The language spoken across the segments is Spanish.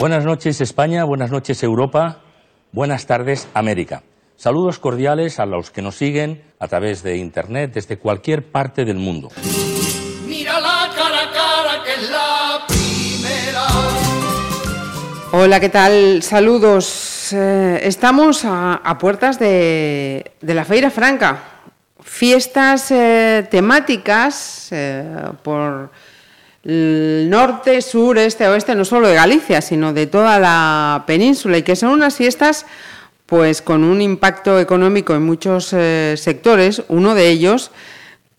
Buenas noches España, buenas noches Europa, buenas tardes América. Saludos cordiales a los que nos siguen a través de Internet desde cualquier parte del mundo. Mírala cara a cara que es la primera. Hola, ¿qué tal? Saludos. Eh, estamos a, a puertas de, de la Feira Franca. Fiestas eh, temáticas eh, por norte, sur, este, oeste, no solo de Galicia, sino de toda la península, y que son unas fiestas pues con un impacto económico en muchos eh, sectores, uno de ellos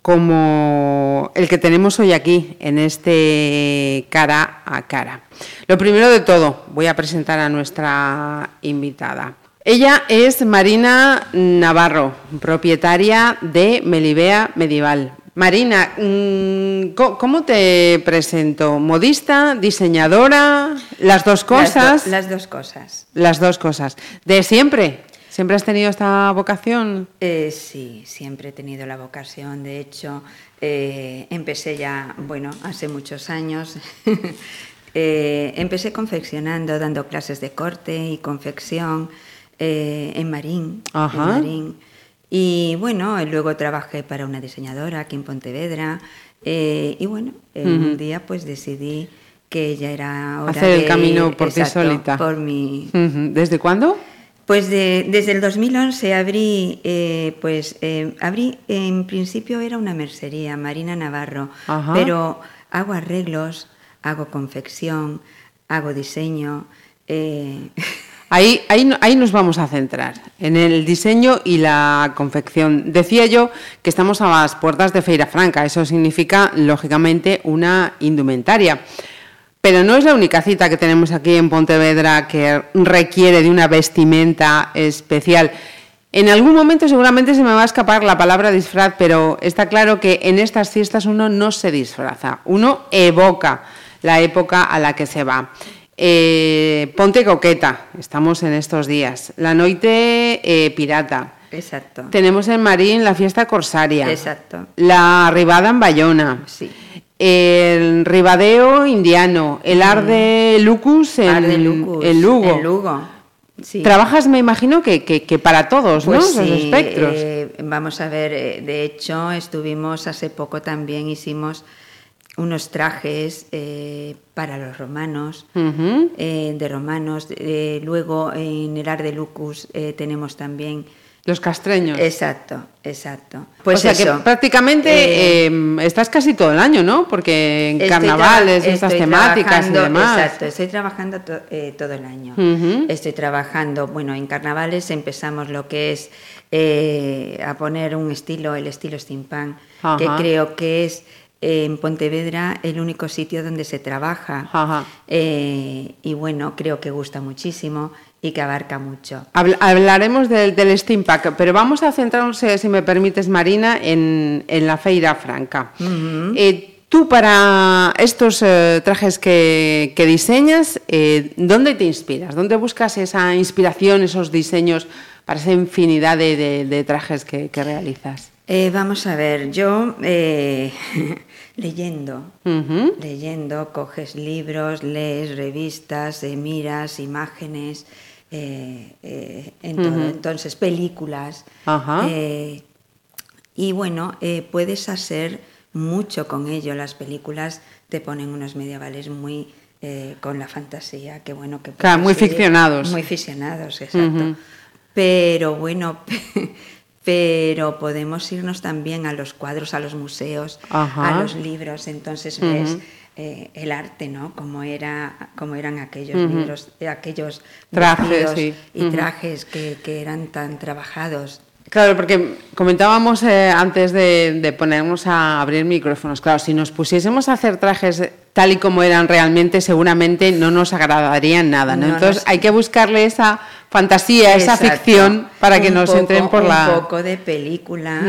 como el que tenemos hoy aquí, en este cara a cara. Lo primero de todo, voy a presentar a nuestra invitada. Ella es Marina Navarro, propietaria de Melibea Medieval. Marina, mm, ¿cómo te presento? ¿Modista? ¿Diseñadora? ¿Las dos cosas? Las, do- las dos cosas. Las dos cosas. ¿De siempre? ¿Siempre has tenido esta vocación? Eh, sí, siempre he tenido la vocación. De hecho, eh, empecé ya, bueno, hace muchos años. Eh, empecé confeccionando, dando clases de corte y confección eh, en Marín. en Ajá. Marín. Y bueno, eh, luego trabajé para una diseñadora aquí en Pontevedra. eh, y bueno, eh, un día pues decidí que ya era hora Hacer el de- camino por ti solita. Por mi. ¿Desde cuándo? Pues de- desde el 2011 abrí, eh, pues eh, abrí, en principio era una mercería, Marina Navarro, Ajá. pero hago arreglos, hago confección, hago diseño. Ahí, ahí nos vamos a centrar, en el diseño y la confección. Decía yo que estamos a las puertas de Feira Franca, eso significa, lógicamente, una indumentaria. Pero no es la única cita que tenemos aquí en Pontevedra que requiere de una vestimenta especial. En algún momento seguramente se me va a escapar la palabra disfraz, pero está claro que en estas fiestas uno no se disfraza, uno evoca la época a la que se va. Eh, ponte coqueta, estamos en estos días. La noite eh, pirata. exacto. Tenemos en Marín la fiesta corsaria. Exacto. La ribada en Bayona. Sí. El ribadeo indiano. El arde lucus en, Arde Lucus, en Lugo. en Lugo. Sí. Trabajas, me imagino, que, que- que para todos, ¿no? Pues Los sí, espectros. eh, vamos a ver, de hecho estuvimos hace poco también, hicimos unos trajes eh, para los romanos, eh, de romanos. eh, luego en el Ar de Lucus eh, tenemos también... Los castreños. Exacto, exacto. Pues o sea eso. que prácticamente eh, estás casi todo el año, ¿no? Porque en carnavales, estas temáticas y demás. Exacto, estoy trabajando to- todo el año. Estoy trabajando, bueno, en carnavales empezamos lo que es a poner un estilo, el estilo steampunk, que creo que es en Pontevedra el único sitio donde se trabaja. Eh, y bueno, creo que gusta muchísimo y que abarca mucho. Habl- Hablaremos del, del steampunk, pero vamos a centrarnos, eh, si me permites, Marina, en, en la Feira Franca. Eh, tú, para estos eh, trajes que, que diseñas, ¿dónde te inspiras? ¿Dónde buscas esa inspiración, esos diseños para esa infinidad de, de- de trajes que, que realizas? Eh, vamos a ver, yo eh, leyendo, leyendo, coges libros, lees revistas, eh, miras imágenes, entonces películas. Y bueno, puedes hacer mucho con ello. Las películas te ponen unos medievales muy con la fantasía, que bueno que Claro, muy puedes ir- ficcionados. Muy ficcionados, exacto. Pero bueno, pero podemos irnos también a los cuadros, a los museos, Ajá. a los libros. Entonces ves eh, el arte, ¿no? Como era, como eran aquellos libros, aquellos Trajes, sí. y trajes que, que eran tan trabajados. Claro, porque comentábamos eh, antes de, de ponernos a abrir micrófonos, claro, si nos pusiésemos a hacer trajes tal y como eran realmente, seguramente no nos agradarían nada, ¿no? No Entonces nos- hay que buscarle esa fantasía, esa ficción para que Un nos poco- entren por un la... poco de película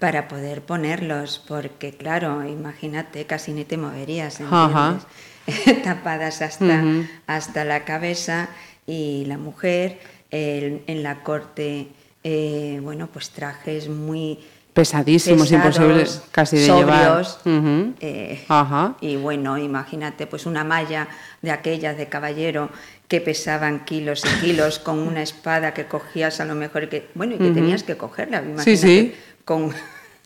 para poder ponerlos, porque claro, imagínate, casi ni te moverías. Tapadas hasta, hasta la cabeza y la mujer el- en la corte, eh, bueno, pues trajes muy Pesadísimos, pesados, imposibles casi de llevar. sobrios, Ujú. eh, Ajá. Y bueno, imagínate, pues una malla de aquellas de caballero que pesaban kilos y kilos con una espada que cogías a lo mejor que, bueno, y que tenías que cogerla, imagínate, sí. con,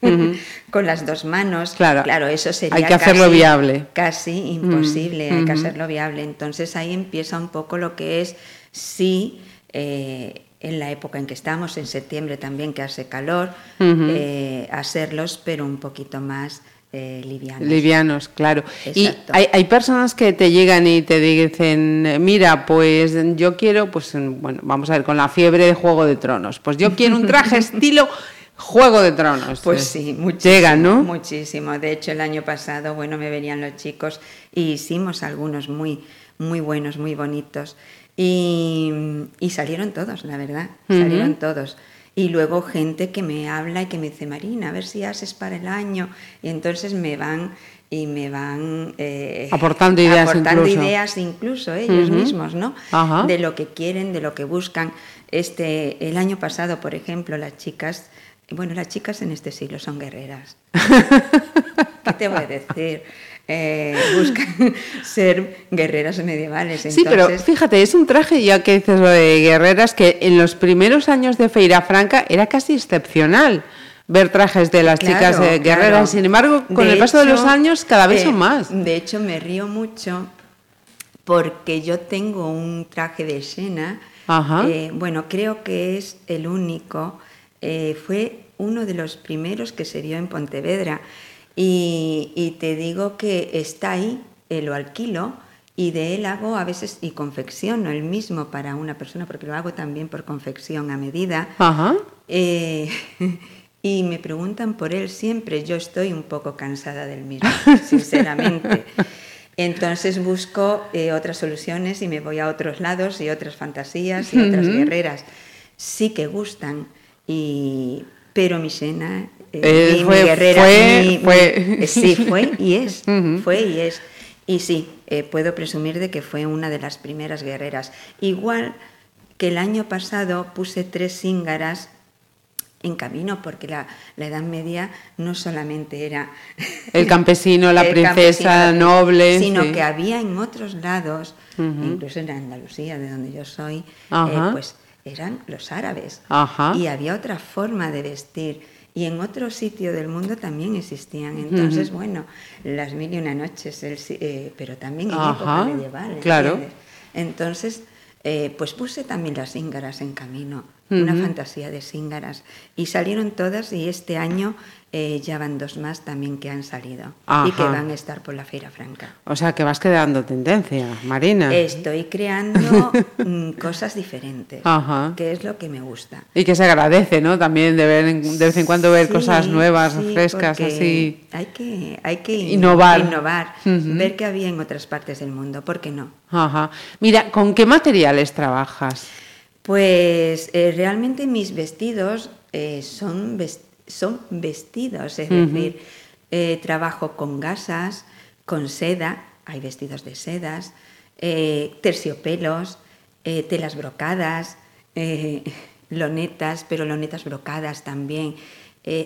con las dos manos. Claro. claro, eso sería Hay que hacerlo casi- viable. Casi imposible, hay que hacerlo viable. Entonces ahí empieza un poco lo que es, sí, eh, en la época en que estamos, en septiembre también que hace calor, eh, hacerlos, pero un poquito más eh, livianos. Livianos, claro. Y Exacto. hay, hay personas que te llegan y te dicen, mira, pues yo quiero, pues bueno, vamos a ver, con la fiebre de Juego de Tronos, pues yo quiero un traje estilo Juego de Tronos. Pues sí, muchísimo. Llegan, ¿no? Muchísimo. De hecho, el año pasado, bueno, me venían los chicos y hicimos algunos muy, muy buenos, muy bonitos. Y, y salieron todos, la verdad. Salieron todos. Y luego gente que me habla y que me dice, Marina, a ver si haces para el año. Y entonces me van y me van eh, Aportando ideas aportando incluso. ideas incluso ellos Ujú. mismos, ¿no? Ajá. De lo que quieren, de lo que buscan. Este, el año pasado, por ejemplo, las chicas, bueno, las chicas en este siglo son guerreras. ¿Qué te voy a decir? Eh, buscan ser guerreras medievales. Sí, pero fíjate, es un traje, ya que dices lo de guerreras, que en los primeros años de Feira Franca era casi excepcional ver trajes de las Claro, chicas eh, guerreras. claro. Sin embargo, con De el paso de los años cada vez eh, son más. De hecho, me río mucho porque yo tengo un traje de escena. Eh, bueno, creo que es el único. eh, fue uno de los primeros que se dio en Pontevedra. Y, y te digo que está ahí, eh, lo alquilo y de él hago a veces y confecciono el mismo para una persona, porque lo hago también por confección a medida. Ajá. Eh, y me preguntan por él siempre. Yo estoy un poco cansada del mismo, sinceramente. Entonces busco eh, otras soluciones y me voy a otros lados y otras fantasías y otras guerreras. Sí que gustan, y, pero mi Sena, eh, Eh, mi, mi fue- guerrera, fue- mi- mi- fue. eh, sí, fue y es, fue y es. Y sí, eh, puedo presumir de que fue una de las primeras guerreras. Igual que el año pasado puse tres cíngaras en camino, porque la, la Edad Media no solamente era El campesino, la princesa campesino, noble. sino sí. que había en otros lados, incluso en Andalucía, de donde yo soy, eh, pues eran los árabes. Ajá. Y había otra forma de vestir. Y en otro sitio del mundo también existían. Entonces, bueno, las mil y una noches, el eh, pero también en Ajá, época medieval. claro. ¿entiendes? Entonces, eh, pues puse también las cíngaras en camino, una fantasía de cíngaras. Y salieron todas y este año eh, ya van dos más también que han salido y que van a estar por la Feira Franca. O sea, que vas quedando tendencia, Marina. Estoy creando mm, cosas diferentes, Ajá. que es lo que me gusta. Y que se agradece, ¿no? También de, ver, de vez en cuando ver Sí, cosas nuevas, sí, frescas, así. Hay que, hay que Innovar. innovar, ver qué había en otras partes del mundo, ¿por qué no? Ajá. Mira, ¿con qué materiales trabajas? Pues eh, realmente mis vestidos eh, son, ves- son vestidos, es decir, eh, trabajo con gasas, con seda, hay vestidos de sedas, eh, terciopelos, eh, telas brocadas, lonetas, pero lonetas brocadas también,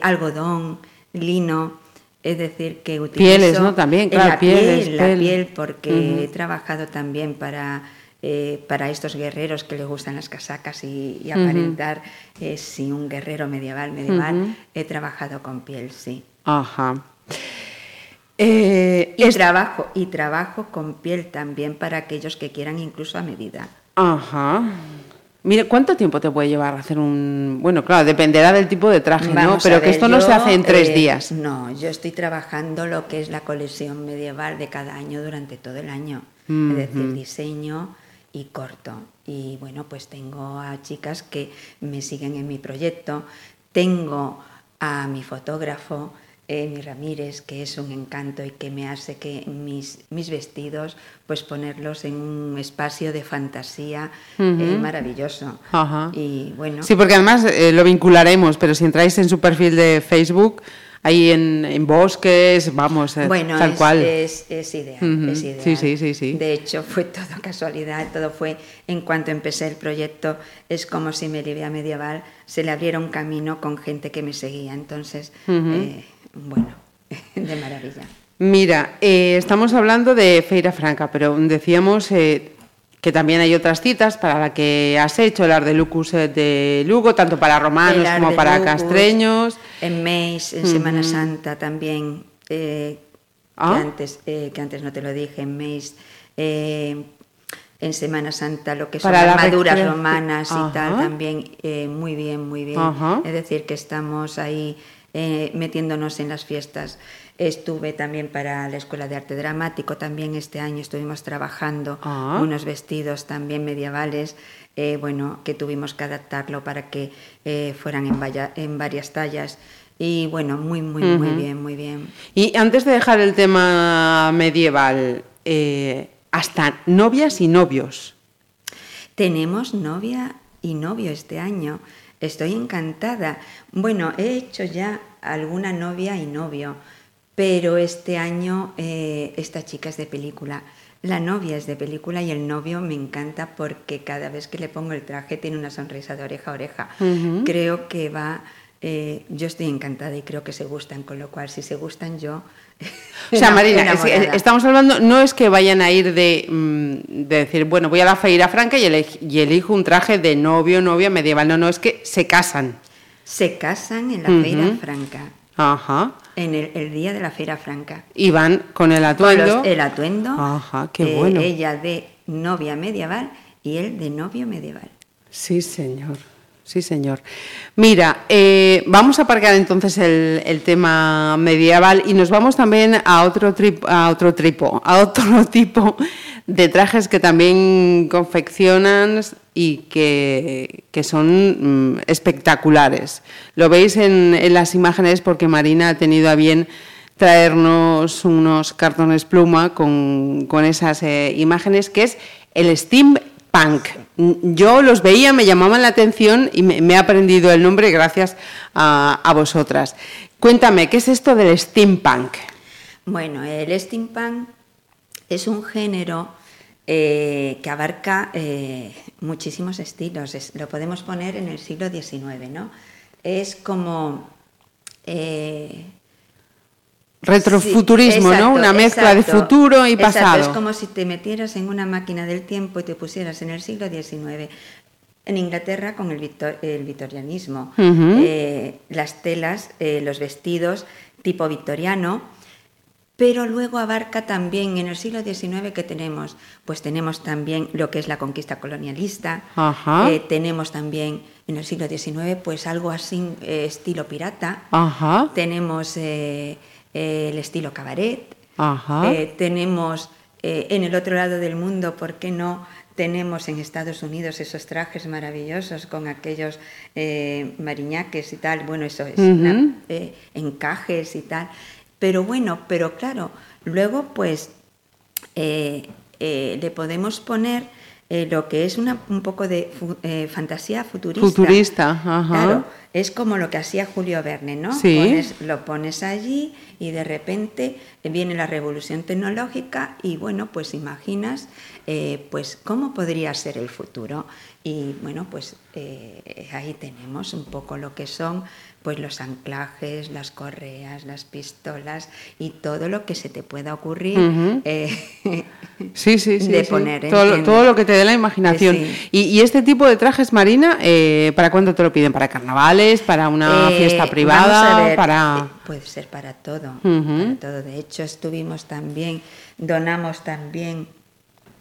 algodón, lino, es decir, que utilizo... Pieles, ¿no? También, claro, la pieles, piel, la piel, porque he trabajado también para, eh, para estos guerreros que les gustan las casacas y, aparentar eh, si un guerrero medieval, medieval, he trabajado con piel, sí. Ajá. Eh, Y es- trabajo, y trabajo con piel también para aquellos que quieran incluso a medida. Ajá. Mira, ¿cuánto tiempo te puede llevar hacer un...? Bueno, claro, dependerá del tipo de traje, ¿no? Vamos Pero que esto no se hace en tres eh, días. No, yo estoy trabajando lo que es la colección medieval de cada año durante todo el año. Es decir, diseño y corto. Y bueno, pues tengo a chicas que me siguen en mi proyecto. Tengo a mi fotógrafo, Emi Ramírez, que es un encanto y que me hace que mis, mis vestidos, pues ponerlos en un espacio de fantasía eh, maravilloso. Ajá. Y bueno, Sí, porque además eh, lo vincularemos, pero si entráis en su perfil de Facebook, ahí en, en bosques, vamos, eh, Bueno, tal es, cual. Es, es ideal, es ideal. Sí, sí, sí, sí. De hecho, fue todo casualidad, todo fue en cuanto empecé el proyecto, es como si Melivia Medieval se le abriera un camino con gente que me seguía. Entonces, eh, bueno, de maravilla. Mira, eh, estamos hablando de Feira Franca, pero decíamos eh, que también hay otras citas para la que has hecho, las de Lucus eh, de Lugo, tanto para romanos como para Lucus, castreños. En Meis, en Semana Santa también, eh, Ah. que, antes, eh, que antes no te lo dije, en Meis, eh, en Semana Santa lo que son Para armaduras romanas y tal, también eh, muy bien, muy bien. Ajá. Es decir, que estamos ahí metiéndonos en las fiestas. Estuve también para la Escuela de Arte Dramático, también este año estuvimos trabajando Ah. unos vestidos también medievales, eh, bueno, que tuvimos que adaptarlo para que eh, fueran en, vaya- en varias tallas. Y bueno, muy, muy, muy bien, muy bien. Y antes de dejar el tema medieval, eh, hasta novias y novios. Tenemos novia y novio este año. Estoy encantada. Bueno, he hecho ya alguna novia y novio, pero este año eh, esta chica es de película. La novia es de película y el novio me encanta porque cada vez que le pongo el traje tiene una sonrisa de oreja a oreja. Creo que va... eh, yo estoy encantada y creo que se gustan, con lo cual si se gustan yo... O sea, Marina, es estamos hablando, no es que vayan a ir de, mm, de decir, bueno, voy a la Feira Franca y, y elijo un traje de novio, novia medieval. No, no, es que se casan. Se casan en la. Feira Franca, Ajá. en el, el día de la Feira Franca. Y van con el Con atuendo. los- el atuendo. Ajá, qué eh, bueno. Ella de novia medieval y él de novio medieval. Sí, señor. Sí, señor. Mira, eh, vamos a aparcar entonces el, el tema medieval y nos vamos también a otro, trip- a otro tripo, a otro tipo de trajes que también confeccionan y que, que son mm, espectaculares. Lo veis en, en las imágenes porque Marina ha tenido a bien traernos unos cartones pluma con, con esas eh, imágenes, que es el steampunk. Yo los veía, me llamaban la atención y me, me he aprendido el nombre gracias a, vosotras. Cuéntame, ¿qué es esto del steampunk? Bueno, el steampunk es un género eh, que abarca eh, muchísimos estilos. Es- lo podemos poner en el siglo XIX, ¿no? Es como... eh, Retrofuturismo, Sí, ¿no? Una mezcla de futuro y Exacto, pasado. Es como si te metieras en una máquina del tiempo y te pusieras en el siglo XIX. En Inglaterra con el, victor- el victorianismo. Eh, las telas, eh, los vestidos tipo victoriano, pero luego abarca también en el siglo XIX que tenemos, pues tenemos también lo que es la conquista colonialista, Ajá. eh, tenemos también en el siglo XIX pues algo así estilo pirata, Ajá, tenemos el estilo cabaret, ajá. eh, tenemos eh, en el otro lado del mundo, ¿por qué no? Tenemos en Estados Unidos esos trajes maravillosos con aquellos eh, mariñaques y tal, bueno, eso es, una- eh, encajes y tal. Pero bueno, pero claro, luego pues eh, eh, le podemos poner eh, lo que es una, un poco de eh, fantasía futurista. Futurista, ajá. Claro, es como lo que hacía Julio Verne, ¿no? Sí. Pones- lo pones allí y de repente viene la revolución tecnológica y bueno, pues imaginas eh, pues cómo podría ser el futuro. Y bueno, pues eh, ahí tenemos un poco lo que son pues los anclajes, las correas, las pistolas y todo lo que se te pueda ocurrir Ujú. eh, Sí, sí, sí. de sí. poner, todo, lo- ¿entiendes? todo lo que te dé la imaginación. Sí. Y, y este tipo de trajes, Marina, eh, ¿para cuándo te lo piden? ¿Para carnavales? ¿Para una Eh, fiesta privada? a ver, ¿Para...? puede ser para todo, para todo. De hecho, estuvimos también, donamos también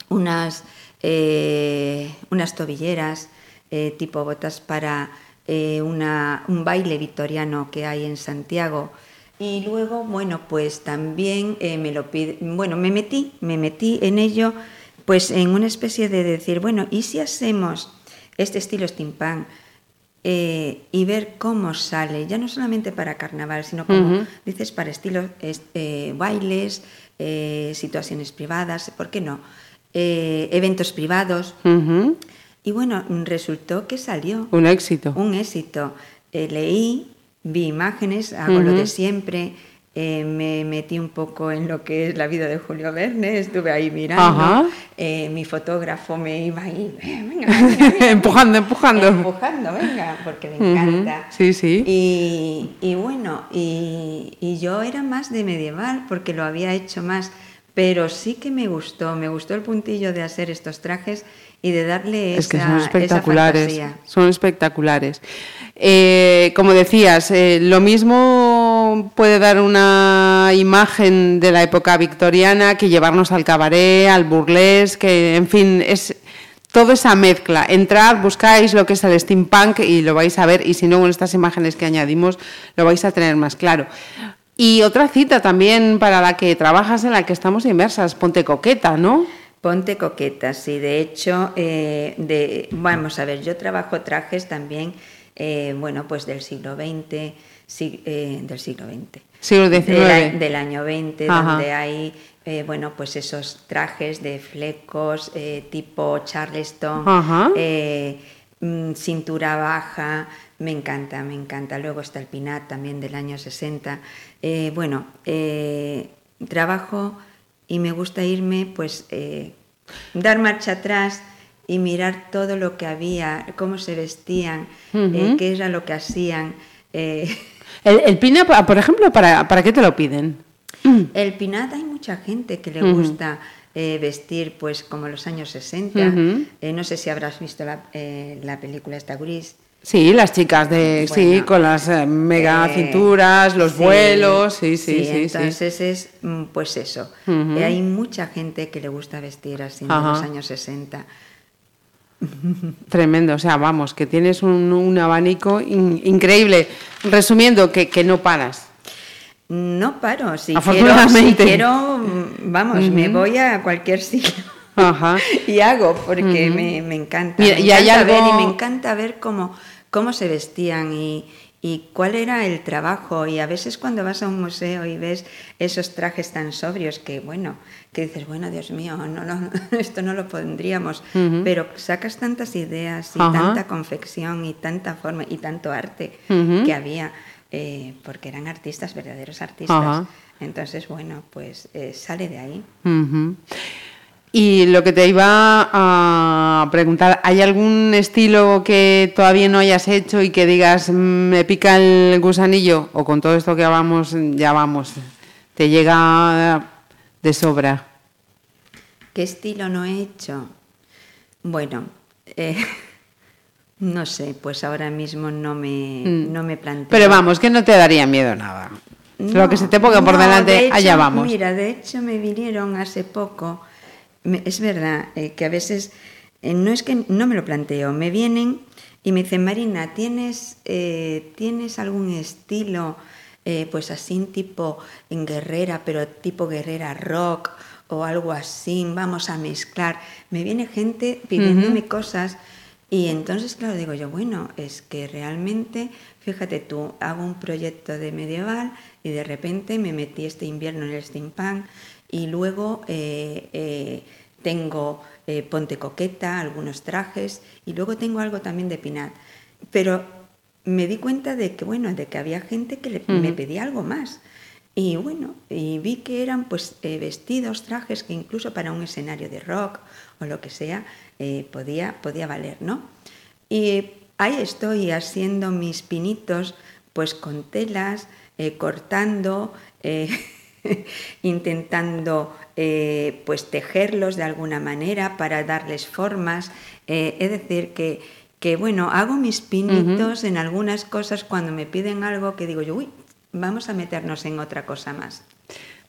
unas, eh, unas tobilleras eh, tipo botas para eh, una- un baile victoriano que hay en Santiago. Y luego, bueno, pues también me lo pide, bueno, me metí, me metí en ello, pues en una especie de decir, bueno, ¿y si hacemos este estilo steampunk? eh, y ver cómo sale, ya no solamente para carnaval, sino como dices, para estilos, es- eh, bailes, eh, situaciones privadas, ¿por qué no? Eh, eventos privados. Y bueno, resultó que salió Un éxito. un éxito. Eh, leí vi imágenes, hago lo de siempre. eh, me metí un poco en lo que es la vida de Julio Verne, estuve ahí mirando. Eh, mi fotógrafo me iba ahí, "Eh, venga, venga, venga". empujando, empujando. empujando, venga, porque me encanta. sí, sí. Y, y bueno, y, y yo era más de medieval porque lo había hecho más, pero sí que me gustó, me gustó el puntillo de hacer estos trajes y de darle Es que esa, son esa espectaculares. Son espectaculares. Eh, como decías, eh, lo mismo puede dar una imagen de la época victoriana que llevarnos al cabaret, al burlesque, en fin, es toda esa mezcla. Entrad, buscáis lo que es el steampunk y lo vais a ver, y si no, con estas imágenes que añadimos, lo vais a tener más claro. Y otra cita también para la que trabajas, en la que estamos inmersas, Ponte Coqueta, ¿no? Ponte coqueta, sí. De hecho, eh, de, vamos a ver, yo trabajo trajes también, eh, bueno, pues del siglo XX, eh, del siglo XX. Siglo Del, XIX. del año 20, Ajá. donde hay, eh, bueno, pues esos trajes de flecos eh, tipo Charleston, mm, cintura baja, me encanta, me encanta. Luego está el Pinat también del año 60. Eh, bueno, eh, trabajo y me gusta irme, pues, eh, dar marcha atrás y mirar todo lo que había, cómo se vestían, eh, qué era lo que hacían. eh, El, el pina, pa- por ejemplo, ¿para, ¿para qué te lo piden? El Pinat hay mucha gente que le gusta eh, vestir pues como los años 60. Ujú. Eh, no sé si habrás visto la, eh, la película esta gris. Sí, las chicas de sí, con las eh, mega Eh, cinturas, los sí, vuelos, sí, sí, sí, sí. Entonces es mm, pues eso. Eh, hay mucha gente que le gusta vestir así Ajá. los años 60. Tremendo, o sea, vamos, que tienes un, un abanico in- increíble. Resumiendo, que, que no paras. No paro, si quiero, si Afortunadamente. quiero, mm, vamos, me voy a cualquier sitio. Ajá. y hago porque me, me encanta. Mira, me y hay ver y me encanta ver cómo, cómo se vestían y, y cuál era el trabajo. Y a veces cuando vas a un museo y ves esos trajes tan sobrios que, bueno, que dices, bueno, Dios mío, no, no, esto no lo pondríamos. Pero sacas tantas ideas y Ajá. tanta confección y tanta forma y tanto arte Ujú. que había, eh, porque eran artistas, verdaderos artistas. Entonces, bueno, pues eh, sale de ahí. Y lo que te iba a preguntar, ¿hay algún estilo que todavía no hayas hecho y que digas, "Mm, me pica el gusanillo? O con todo esto que vamos, ya vamos, te llega de sobra. ¿Qué estilo no he hecho? Bueno, eh, no sé, pues ahora mismo no me, no me planteo. Mm. Pero vamos, que no te daría miedo nada. lo que se te ponga por no, delante, de hecho, allá vamos. Mira, de hecho me vinieron hace poco, es verdad eh, que a veces, eh, no es que no me lo planteo, me vienen y me dicen, Marina, ¿tienes, eh, ¿tienes algún estilo, pues así tipo en guerrera, pero tipo guerrera rock o algo así? Vamos a mezclar. Me viene gente pidiéndome cosas y entonces, claro, digo yo, bueno, es que realmente, fíjate tú, hago un proyecto de medieval y de repente me metí este invierno en el steampunk y luego eh, eh, tengo eh, Ponte Coqueta, algunos trajes y luego tengo algo también de Pinat. Pero me di cuenta de que, bueno, de que había gente que le- me pedía algo más. Y bueno, y vi que eran pues eh, vestidos, trajes que incluso para un escenario de rock o lo que sea podía, podía valer, ¿no? Y ahí estoy haciendo mis pinitos pues con telas, eh, cortando, eh, intentando eh, pues tejerlos de alguna manera para darles formas. Eh, es decir, que, que bueno, hago mis pinitos en algunas cosas cuando me piden algo que digo yo, uy, vamos a meternos en otra cosa más.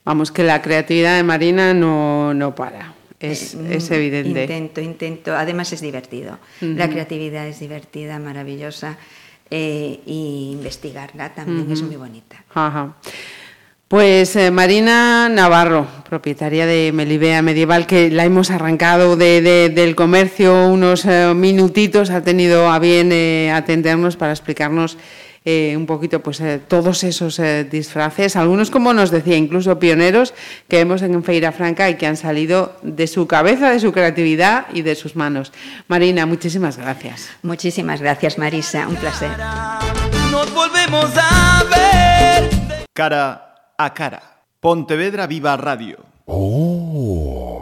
Vamos, que la creatividad de Marina no, no para. Es, Eh, es evidente. Intento, intento. Además es divertido. La creatividad es divertida, maravillosa. eh, y investigarla también es muy bonita. Ajá. Pues eh, Marina Navarro, propietaria de Melibea Medieval, que la hemos arrancado de- de- del comercio unos eh, minutitos, ha tenido a bien eh, atendernos para explicarnos eh, un poquito pues eh, todos esos eh, disfraces, algunos como nos decía, incluso pioneros que vemos en Feira Franca y que han salido de su cabeza, de su creatividad y de sus manos. Marina, muchísimas gracias. Muchísimas gracias, Marisa. Un placer. No nos volvemos a ver. Cara a cara. Pontevedra Viva Radio. Oh.